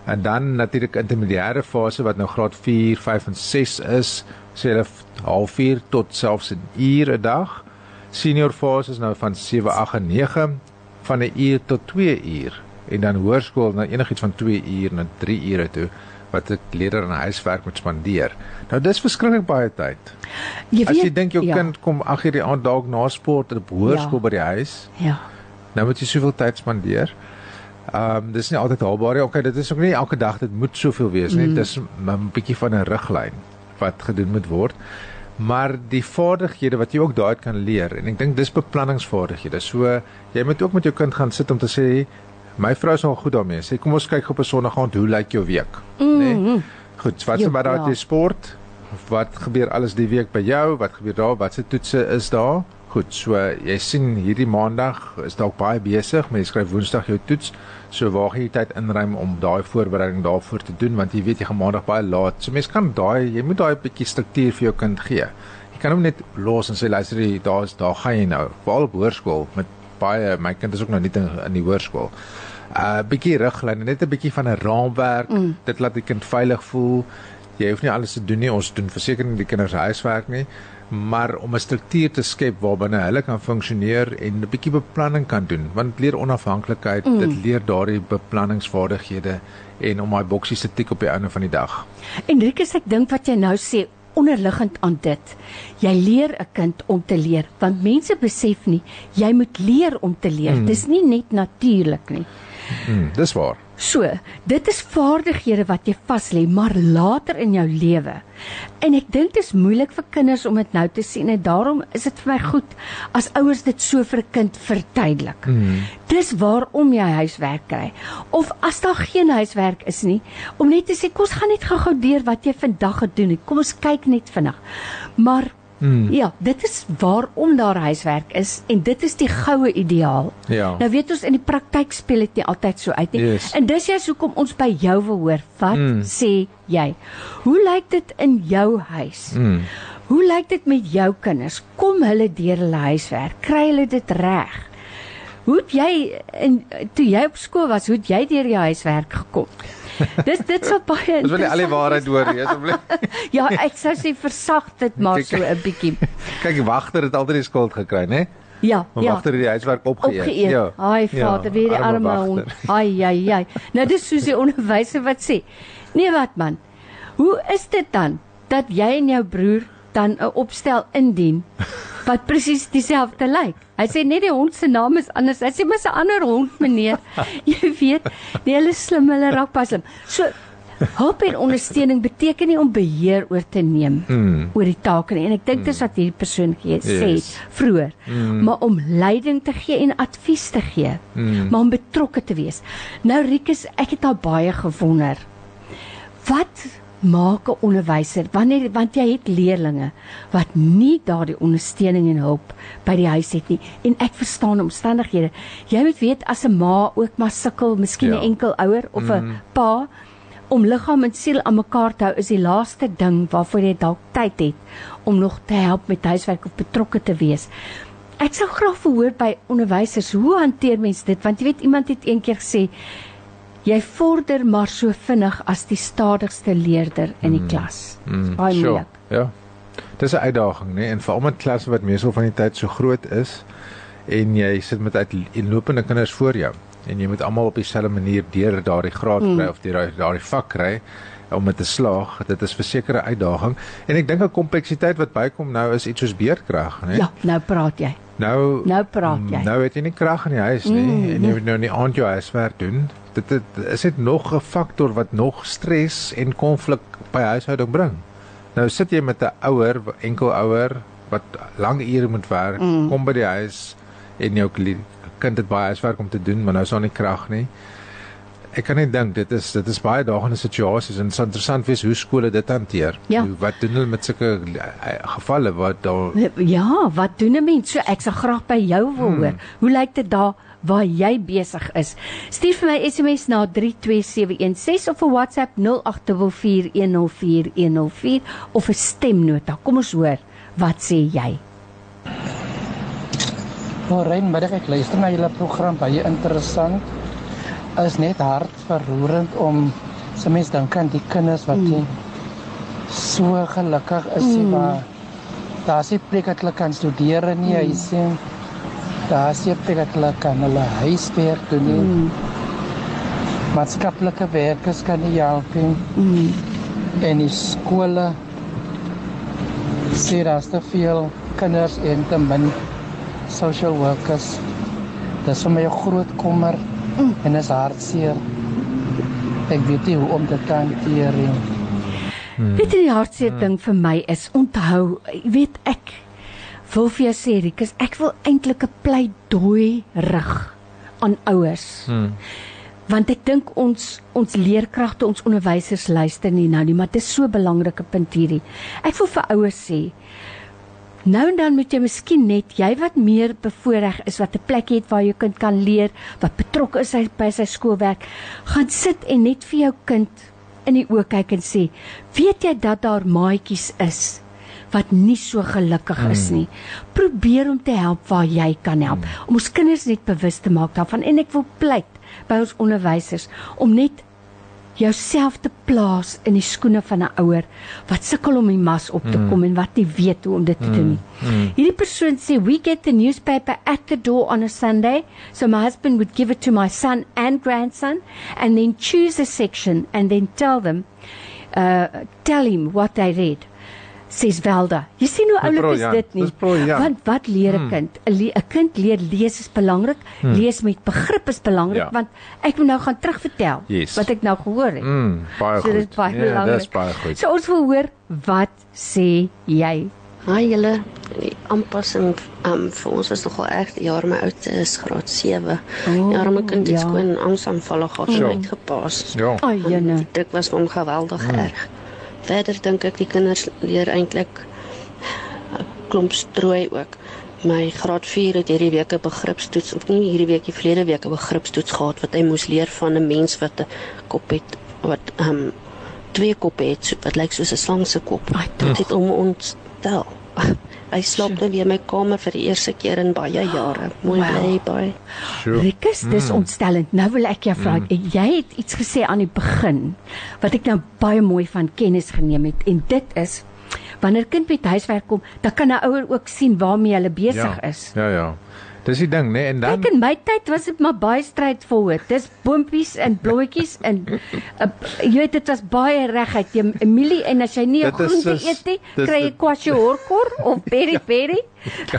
En dan natuurlik intermediêre fase wat nou graad 4, 5 en 6 is, sê hulle halfuur tot selfs 'n uur 'n dag. Senior fase is nou van 7, 8 en 9 van 'n uur tot 2 uur en dan hoërskool nou enigiets van 2 uur na 3 ure toe wat 'n leerder aan huiswerk moet spandeer. Nou dis verskriklik baie tyd. Jy As jy weet- dink jou ja, kind kom 8 uur die aand dalk na sport op hoërskool Ja. by die huis, Ja. nou moet jy soveel tyd spandeer. Ehm um, dis nie altyd haalbaar nie. Okay, dit is ook nie elke dag dit moet soveel wees nie. Mm. Dis 'n bietjie van 'n riglyn wat gedoen moet word. Maar die vaardighede wat jy ook daaruit kan leer en ek dink dis beplanningsvaardighede. So jy moet ook met jou kind gaan sit om te sê my vrou is al goed daarmee. Sê kom ons kyk op 'n Sondag aand hoe lyk jou week, mm. nê? Nee? Goed, wat se ja. jy sport? Wat gebeur alles die week by jou? Wat gebeur daar? Wat se toetse is daar? Goed, so jy sien hierdie maandag is dalk baie besig, maar jy skryf woensdag jou toets. So waar gaan jy tyd inruim om daai voorbereiding daarvoor te doen want jy weet jy gaan maandag baie laat. So mens kan daai jy moet daai bietjie struktuur vir jou kind gee. Jy kan hom net los en sê luister jy daar's daar gaan jy nou. Veral op hoërskool met baie my kind is ook nou nie in, in die hoërskool. 'n uh, bietjie riglyne, net 'n bietjie van 'n raamwerk. Mm. Dit laat die kind veilig voel. Jy hoef nie alles te doen nie. Ons doen verseker nie die kinders huiswerk nie, maar om 'n struktuur te skep waarbinne hulle kan funksioneer en 'n bietjie beplanning kan doen, want dit leer onafhanklikheid, mm. dit leer daardie beplanningsvaardighede en om daai boksies te tik op die einde van die dag. En Rikus, ek dink wat jy nou sê onderliggend aan dit. Jy leer 'n kind om te leer want mense besef nie jy moet leer om te leer. Mm. Dis nie net natuurlik nie. Mm, dis waar. So, dit is vaardighede wat jy vas lê, maar later in jou lewe. En ek dink dit is moeilik vir kinders om dit nou te sien en daarom is dit vir my goed as ouers dit so vir 'n kind verduidelik. Mm. Dis waarom jy huiswerk kry. Of as daar geen huiswerk is nie, om net te sê kom ons gaan net gou-gou deur wat jy vandag gedoen het. Kom ons kyk net vinnig. Maar Mm. Ja, dit is waarom daar huiswerk is en dit is die goue ideaal. Ja. Nou weet ons in die praktyk speel dit nie altyd so uit nie. Yes. En dis juist hoekom ons by jou wil hoor. Wat mm. sê jy? Hoe lyk dit in jou huis? Mm. Hoe lyk dit met jou kinders? Kom hulle deur hulle huiswerk? Kry hulle dit reg? Hoe het jy in toe jy op skool was, hoe het jy deur die huiswerk gekom? Dis dit sou baie Dis wil jy al die waarheid hoor, asseblief. Ja, ek sou sê versag dit maar Kyk. so 'n bietjie. Kyk, wagter het altyd die skuld gekry, né? Ja, Maar ja. wagter het die huiswerk opgeëet. opgeëet. Ja. Ai vader, weer die arme hond. wagter. Ai ai ai. Nou dis soos die onderwyser wat sê. Nee wat man. Hoe is dit dan dat jy en jou broer dan 'n opstel indien wat presies dieselfde lyk? Hy sê net die hond se naam is anders. Hy sê mos 'n ander hond meneer. Jy weet, nee, hulle is slim, hulle raak pas slim. So Hulp en ondersteuning beteken nie om beheer oor te neem Mm. oor die take nie. En ek dink dis wat hierdie persoon gee sê Yes. vroeër. Maar om leiding te gee en advies te gee, Mm. maar om betrokke te wees. Nou Rikus, ek het al baie gewonder. Wat maak 'n onderwyser wanneer want jy het leerdlinge wat nie daardie ondersteuning en hulp by die huis het nie en ek verstaan omstandighede. Jy moet weet as 'n ma ook maar sukkel, miskien 'n Ja. enkel ouer of 'n pa om liggaam en siel aan mekaar te hou is die laaste ding waarvoor jy dalk tyd het om nog te help met huiswerk of betrokke te wees. Ek sou graag verhoor by onderwysers hoe hanteer mens dit want jy weet iemand het eendag gesê jy vorder maar so vinnig as die stadigste leerder in die klas. Mm, baie sure. moeilik. Ja. Dis 'n uitdaging, né? En veral met klasse wat meestal van die tyd so groot is en jy sit met uitlopende kinders voor jou en jy moet almal op dieselfde manier deur daardie graad Mm. kry of deur daardie vak kry om dit te slaag. Dit is versekerde uitdaging en ek dink 'n kompleksiteit wat bykom nou is iets soos beerdkrag, né? Ja, nou praat jy. Nou Nou praat jy. Nou het jy nie krag in die huis nie Mm, en jy moet nou nie aand jou huiswerk doen. Dit, dit is dit nog 'n faktor wat nog stres en konflik by huishouding bring. Nou sit jy met 'n ouer, enkel ouer wat lang ure moet werk, Mm. kom by die huis en jou kind het baie huiswerk om te doen, maar nou is daar nie krag nie. Ek kan net dink dit is dit is baie dagende situasies en dit sal interessant wees hoe skole dit hanteer. Ja. Hoe- Wat doen hulle met sulke eh, gevalle wat daar Ja, wat doen 'n mens? So ek sal graag by jou wil Hmm. hoor. Hoe lyk dit daar waar jy besig is? Stuur vir my SMS na 32716 of 'n WhatsApp 0824104104 of 'n stemnota. Kom ons hoor, wat sê jy? Lorraine, middag ek luister na julle program baie interessant. Is net hartverroerend om se mens dink aan die kinders wat mm. so gelukkig is mm. waar daar se plek dat hulle kan studeer nie, mm. hy sê daar se plek dat hulle kan hulle huiswerk doen nie. Mm. Maatskaplike werkers kan nie help nie. Mm. En die skole sê daar's te veel kinders en te min social workers. Dis vir my 'n groot kommer mm. en is hartseer. Ek weet nie hoe om dit te hanteer nie. Hmm. Weet jy die hartseer ding vir my is onthou, jy weet ek wil vir jou sê Rikus, ek wil eintlik 'n pleidooi rig aan ouers. Hmm. Want ek dink ons ons leerkragte, ons onderwysers luister nie nou nie, maar dit is so 'n belangrike punt hierdie. Ek wil vir ouers sê Nou en dan moet jy miskien net jy wat meer bevoordeel is wat 'n plek het waar jou kind kan leer, wat betrokke is by sy skoolwerk, gaan sit en net vir jou kind in die oë kyk en sê, "Weet jy dat daar maatjies is wat nie so gelukkig is nie. Probeer om te help waar jy kan help. Om ons kinders net bewus te maak daarvan en ek wil pleit by ons onderwysers om net jouself te plaas in die skoene van 'n ouer wat sukkel om die mas op te kom en wat nie weet hoe om dit te doen nie. Hierdie persoon sê we get the newspaper at the door on a Sunday, so my husband would give it to my son and grandson and then choose a section and then tell them uh tell him what they read. Sies Velda. Jy sien hoe oulik is dit nie? dis briljant. Want wat leer 'n kind? 'n le- Kind leer lees is belangrik. Lees met begrip is belangrik Ja. want ek moet nou gaan terugvertel Yes. wat ek nou gehoor het. Mm, baie So dit goed. is baie ja, belangrik. dis baie goed. So ons wil hoor wat sê jy? Haai julle, die aanpassing um, vir ons is nogal erg. Die jaar my oudste is graad 7. Oh, ja, my kind het ja. skoon angsaanvalle gehad en Sure. uitgepaas. Ja. Ai jene. Druk was vir hom geweldig erg. Verder dink ek die kinders leer eintlik 'n klomp strooi ook. My graad 4 het hierdie week 'n begripstoets of nie hierdie week, die verlede week 'n begripstoets gehad wat hy moes leer van 'n mens wat 'n kop het wat ehm um, twee koppe het so- wat lyk soos 'n slang se kop. Ai, Dit het hom ontstel. Hy slaap nou weer in my kamer vir die eerste keer in baie jare. Mooi Wow. bly baie. Sure. Rikus, dis mm. ontstellend. Nou wil ek jou vra, mm. jy het iets gesê aan die begin wat ek nou baie mooi van kennis geneem het en dit is wanneer kind met huiswerk kom, dan kan 'n ouer ook sien waarmee hulle besig ja. is. Ja, ja. Dis die ding, né? Nee? En dan Kyk in my tyd was dit maar baie strydvol hoor. Dis boompies en blommetjies en uh, jy weet dit was baie reguit. Jy Emilie en as jy nie 'n is groente soos- eet nie, kry jy dit- kwashiorkor of peri peri.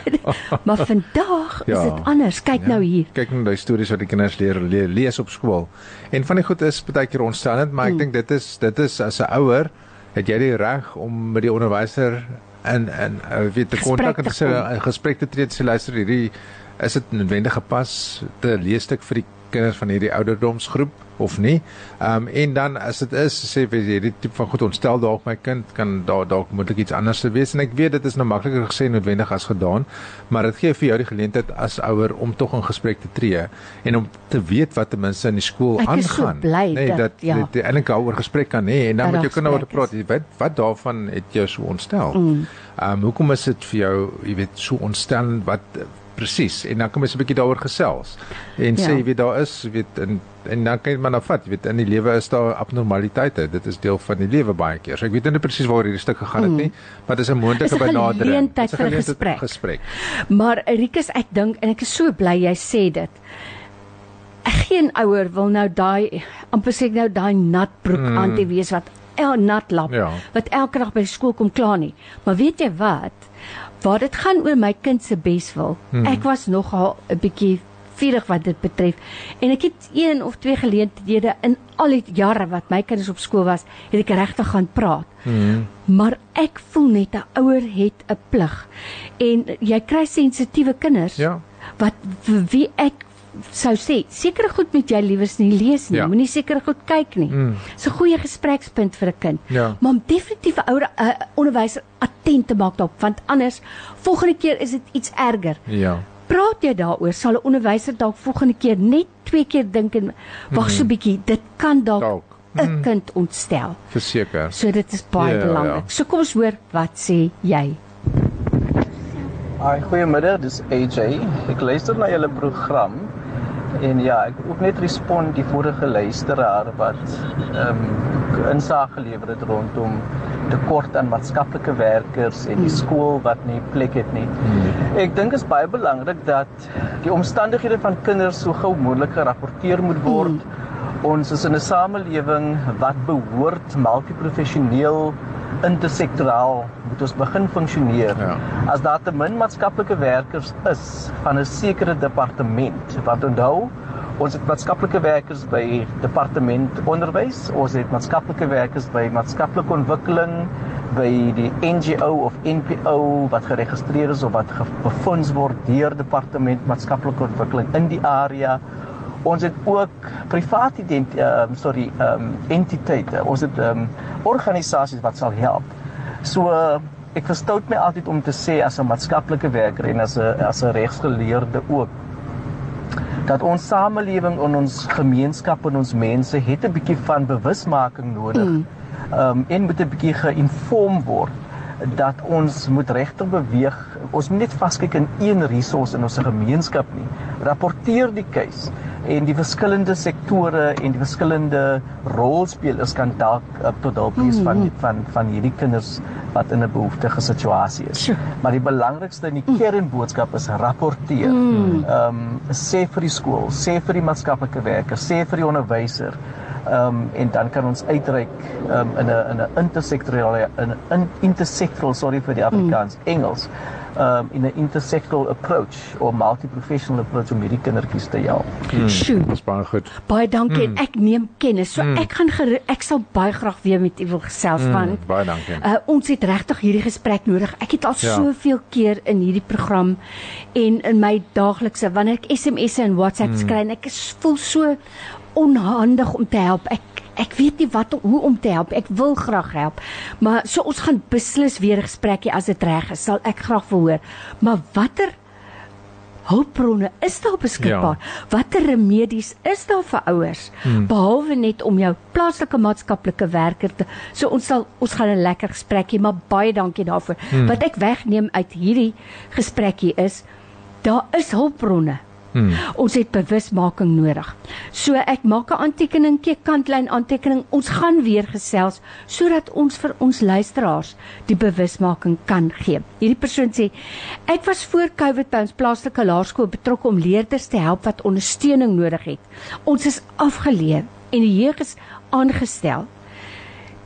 maar vandag is Ja. dit anders. Kyk nou hier. Kyk net die stories wat die kinders leer, leer lees op skool. En van die goed is baie keer ontstellend, maar ek Hmm. dink dit is dit is as 'n ouer het jy die reg om met die onderwyser in in uh, weet te kontak en te sê kom. 'n gesprek te tree te sê luister hierdie is dit noodwendig gepas te leesstuk vir die kinders van hierdie ouderdomsgroep of nie. Ehm um, en dan as dit is sê jy hierdie tipe van goed ontstel dalk my kind kan daar dalk moontlik iets anders te wees en ek weet dit is nou makliker gesê noodwendig as gedaan, maar dit gee vir jou die geleentheid as ouer om tog in gesprek te tree en om te weet wat ten minste in die skool so aangaan. bly nee, dat- dat ja. ja. eintlik daaroor gesprek kan hê en dan Dat met daar jou kinders oor praat. Jy weet wat daarvan het jou so ontstel? Mm. Ehm um, hoekom is dit vir jou, jy weet, so ontstellend wat presies en dan kan mens 'n bietjie daaroor gesels en Ja. sê jy weet daar is jy weet en en dan kan jy maar nou vat jy weet in die lewe is daar abnormaliteite dit is deel van die lewe baie keer so ek weet nie presies waar hierdie stuk gegaan het nie maar dit is 'n moontlike Dis 'n benadering geleentheid vir 'n gesprek. gesprek Maar Rikus, ek dink en ek is so bly jy sê dit. Geen ouer wil nou daai amper sê ek nou daai nat broek mm. aan te wees wat el nat lap Ja. wat elke dag by skool kom klaar nie. Maar weet jy wat? Waar dit gaan oor my kind se beswil. Mm. Ek was nogal 'n bietjie vurig wat dit betref. En ek het een of twee geleenthede in al die jare wat my kinders op skool was, het ek regtig gaan praat. mm. Maar ek voel net 'n ouer het 'n plig. En jy kry sensitiewe kinders ja wat vir wie ek sou sê sekere goed moet jy liewers nie lees nie. Ja. Moenie sekere goed kyk nie. Mm. Dis 'n goeie gesprekspunt vir 'n kind. Ja. Maar om definitief 'n ouer uh, onderwyser attent te maak daarop want anders volgende keer is dit iets erger. ja Praat jy daaroor sal 'n onderwyser dalk volgende keer net twee keer dink en wag so 'n bietjie dit kan dalk dalk 'n kind ontstel. verseker So dit is baie Ja, ja, belangrik. ja. So kom ons hoor wat sê jy? Hi, goeiemiddag, dis AJ. Ek luister na julle program en ja, ek ook net respond die vorige luisteraar wat ehm um, insig gelewer het rondom tekort aan maatskaplike werkers en die skool wat nie plek het nie. Ek dink dit is baie belangrik dat die omstandighede van kinders so gou moontlik gerapporteer moet word. Ons is in 'n samelewing wat behoort multiprofessioneel intersektoraal moet ons begin funksioneer. Ja. As daar te min maatskaplike werkers is van 'n sekere departement, wat onthou, ons het maatskaplike werkers by departement onderwys, ons het maatskaplike werkers by maatskaplike ontwikkeling, by die NGO of NPO wat geregistreer is of wat befonds word deur departement maatskaplike ontwikkeling in die area. Ons het ook privaat ident ehm um, sorry ehm um, entiteite. Ons het ehm um, organisasies wat sal help. So uh, ek verstout my altyd om te sê as 'n maatskaplike werker en as 'n as 'n regsgeleerde ook dat ons samelewing en ons gemeenskap en ons mense het 'n bietjie van bewusmaking nodig. Ehm um, en moet 'n bietjie geïnform word dat ons moet regtig beweeg. Ons moet net vaskyk in een resource in ons gemeenskap nie. Rapporteer die keuse en die verskillende sektore en die verskillende rolspelers kan dalk tot hulp wees van van van hierdie kinders wat in 'n behoeftige situasie is. Maar die belangrikste en die kernboodskap is rapporteer. Ehm um, sê vir die skool, sê vir die maatskaplike werker, sê vir die onderwyser. Ehm um, en dan kan ons uitreik um, in 'n in 'n intersektorale in 'n in, intersectoral sorry vir die Afrikaans Engels. Ehm um, in 'n intersectoral approach of multi-professional approach om hierdie kindertjies te help. Sjoe, dis baie goed baie dankie en ek neem kennis. So ek gaan ek sal baie graag weer met u wil gesels van mm, baie dankie Uh, ons het regtig hierdie gesprek nodig. Ek het al Ja. soveel keer in hierdie program en in my daaglikse wanneer ek SMS'e en WhatsApps mm. kry en ek is voel so onhandig om te help. Ek ek weet nie wat hoe om te help. Ek wil graag help. Maar so ons gaan beslis weer 'n gesprekkie as dit reg is, sal ek graag verhoor. Maar watter hulpbronne is daar beskikbaar? Ja. Watter remedies is daar vir ouers hmm. behalwe net om jou plaaslike maatskaplike werker te so ons sal ons gaan 'n lekker gesprekkie, maar baie dankie daarvoor. Hmm. Wat ek wegneem uit hierdie gesprekkie is daar is hulpbronne. Hmm. Ons het bewusmaking nodig. So ek maak 'n aantekeningkie, kantlyn aantekening. Ons gaan weer gesels sodat ons vir ons luisteraars die bewusmaking kan gee. Hierdie persoon sê ek was voor Covid ons plaaslike laerskool betrokke om leerders te help wat ondersteuning nodig het. Ons is afgeleer en die jeug is aangestel.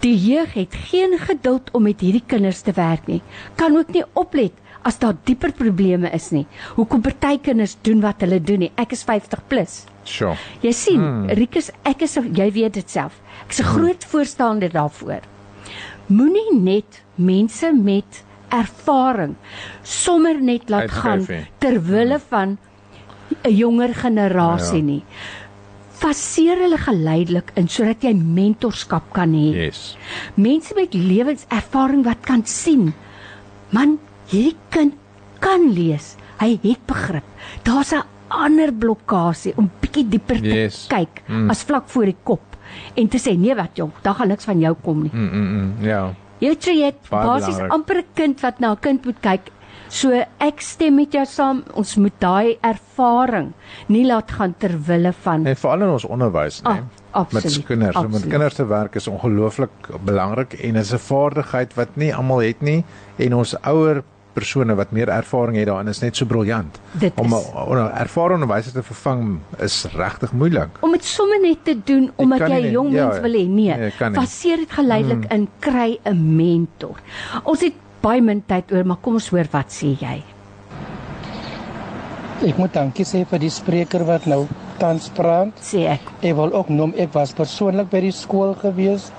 Die jeug het geen geduld om met hierdie kinders te werk nie. Kan ook nie oplet as daar dieper probleme is nie. Hoekom party kinders doen wat hulle doen nie. Ek is 50 plus. Sure. Jy sien, hmm. Rikus, ek is jy weet dit self. Ek's 'n hmm. groot voorstander daarvoor. Moenie net mense met ervaring sommer net laat gaan ter wille hmm. van 'n jonger generasie ja. nie. Faseer hulle geleidelik in sodat jy mentorskap kan hê. Yes. Mense met lewenservaring wat kan sien. Man, hierdie kind kan lees. Hy het begrip. Daar's 'n ander blokkade om bietjie dieper te yes. kyk mm. as vlak voor die kop en te sê nee wat jong, daar gaan niks van jou kom nie. Mm mm, mm. ja. Jy sê jy basies amper 'n kind wat na 'n kind moet kyk. So ek stem met jou saam, ons moet daai ervaring nie laat gaan ter wille van En veral in ons onderwys, né? Ah, met kinders, absoluut. met kinders te werk is ongelooflik belangrik en is 'n vaardigheid wat nie almal het nie en ons ouer persone wat meer ervaring het daarin is net so briljant. Om 'n ervare onderwyser te vervang is regtig moeilik. Om dit sommer net te doen omdat jy jong ja, mens wil hê. Nee, nee faseer dit geleidelik hmm. in kry 'n mentor. Ons het baie min tyd oor, maar kom ons hoor wat sê jy. Ek moet dankie sê vir die spreker wat nou tans praat. Sê ek. Ek wil ook noem ek was persoonlik by die skool gewees.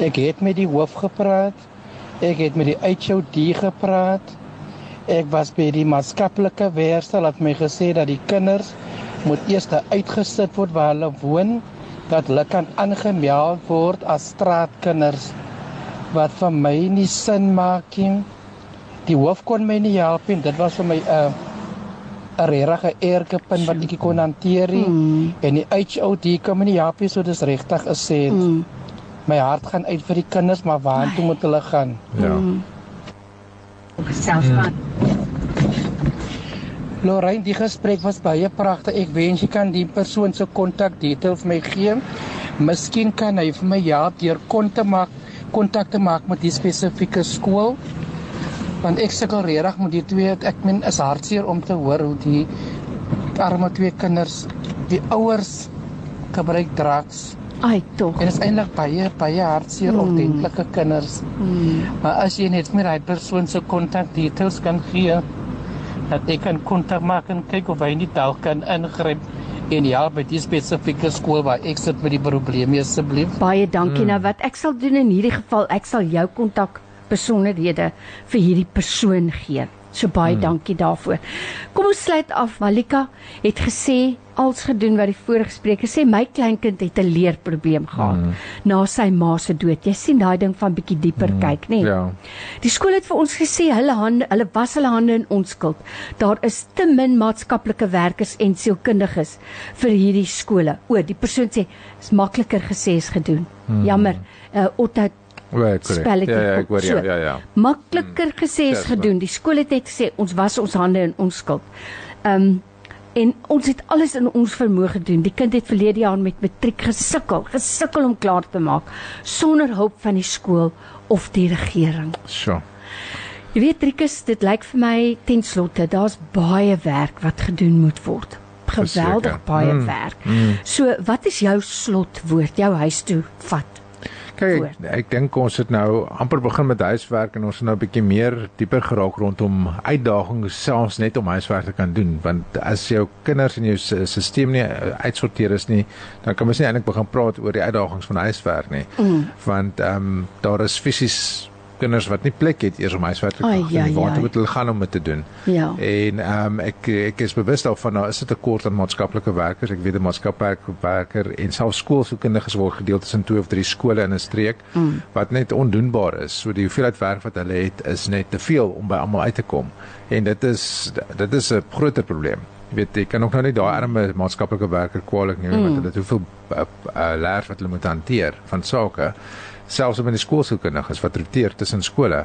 Ek het met die hoof gepraat. Ek het met die HOD gepraat. Ek was by die maatskaplike werkstel het my gesê dat die kinders moet eers uitgesit word waar hulle woon dat hulle kan aangemeld word as straatkinders wat vir my nie sin maak nie. Die hoof kon my nie help nie. Dit was vir my 'n uh, 'n regte erge punt wat ek kon hanteer mm. en die HOD kom my nie help nie so dis regtig gesê. Mm. My hart gaan uit vir die kinders maar waar toe moet hulle gaan? Ja. Mm gesels van. Lorraine, die gesprek was baie pragtig. Ek wens jy kan die persoon se kontak details my gee. Miskien kan hy vir my help deur kontak maak kontak te maak met die spesifieke skool. Want ek sukkel regtig met die twee. Ek min is hartseer om te hoor hoe die arme twee kinders, die ouers gebruik drugs Ai tog. En dit is eintlik baie baie hartseer mm. ordentlike kinders. Mm. Maar as jy net met daai persoon se kontak details kan gee, dat ek kan kontak maak en kyk of hy nie dalk kan ingryp en ja, by die spesifieke skool waar ek sit met die probleme asseblief. Baie dankie. Mm. Nou wat ek sal doen in hierdie geval, ek sal jou kontak besonderhede vir hierdie persoon gee. So baie hmm. dankie daarvoor. Kom ons sluit af. Malika het gesê als gedoen wat die vorige spreker sê my kleinkind het 'n leerprobleem gehad hmm. na sy ma se dood. Jy sien daai ding van bietjie dieper hmm. kyk, nê? Nee? Ja. Die skool het vir ons gesê hulle hande, hulle was hulle hande in onskuld. Daar is te min maatskaplike werkers en sielkundiges vir hierdie skole. O, die persoon sê is makliker gesê as gedoen. Hmm. Jammer. Uh Otto Right, spelletjie. Ja, ja, ek hoor ja, ja, ja. Makliker gesê as gedoen. Die skool het net gesê ons was ons hande in onskuld. Ehm um, en ons het alles in ons vermoë gedoen. Die kind het verlede jaar met matriek gesukkel, gesukkel om klaar te maak sonder hulp van die skool of die regering. So. Jy weet Trikus, dit lyk vir my ten slotte daar's baie werk wat gedoen moet word. Geweldig baie mm, werk. Mm. So, wat is jou slotwoord, jou huis toe vat? Kyk, ek dink ons het nou amper begin met huiswerk en ons het nou 'n bietjie meer dieper geraak rondom uitdagings selfs net om huiswerk te kan doen want as jou kinders in jou stelsel nie eh, uitsorteer is nie, dan kan mens nie eintlik begin praat oor die uitdagings van huiswerk nie. Mm. Want ehm um, daar is fisies kinders wat nie plek het eers om huiswerk te doen. Ja, waar ja. moet hulle gaan om dit te doen? Ja. En ehm um, ek ek is bewus daarvan nou is dit 'n tekort aan maatskaplike werkers. Ek weet 'n maatskaplike werker en selfs skoolsoekendiges word gedeel tussen twee of drie skole in 'n streek mm. wat net ondoenbaar is. So die hoeveelheid werk wat hulle het is net te veel om by almal uit te kom. En dit is dit is 'n groter probleem Jy weet jy kan ook nou nie daai arme maatskaplike werker kwaliek neem mm. want hulle het hoeveel uh, uh, leer wat hulle moet hanteer van sake selfs om in die skoolsielkundiges wat roteer tussen skole.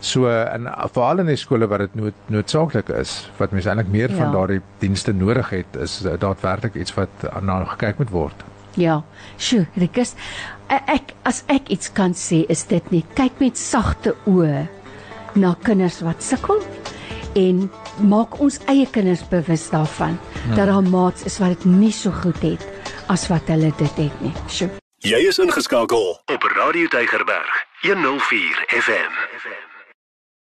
So en veral in die skole waar dit nood, noodsaaklik is, wat mense eintlik meer ja. van daardie dienste nodig het, is daadwerklik iets wat na gekyk moet word. Ja. Sjoe, Rikus, ek as ek iets kan sê is dit net kyk met sagte oë na kinders wat sukkel en maak ons eie kinders bewus daarvan hmm. dat daar maats is wat dit nie so goed het as wat hulle dit het nie. Sjoe. Jy is ingeskakel op Radio Deigerberg 104 FM. FM.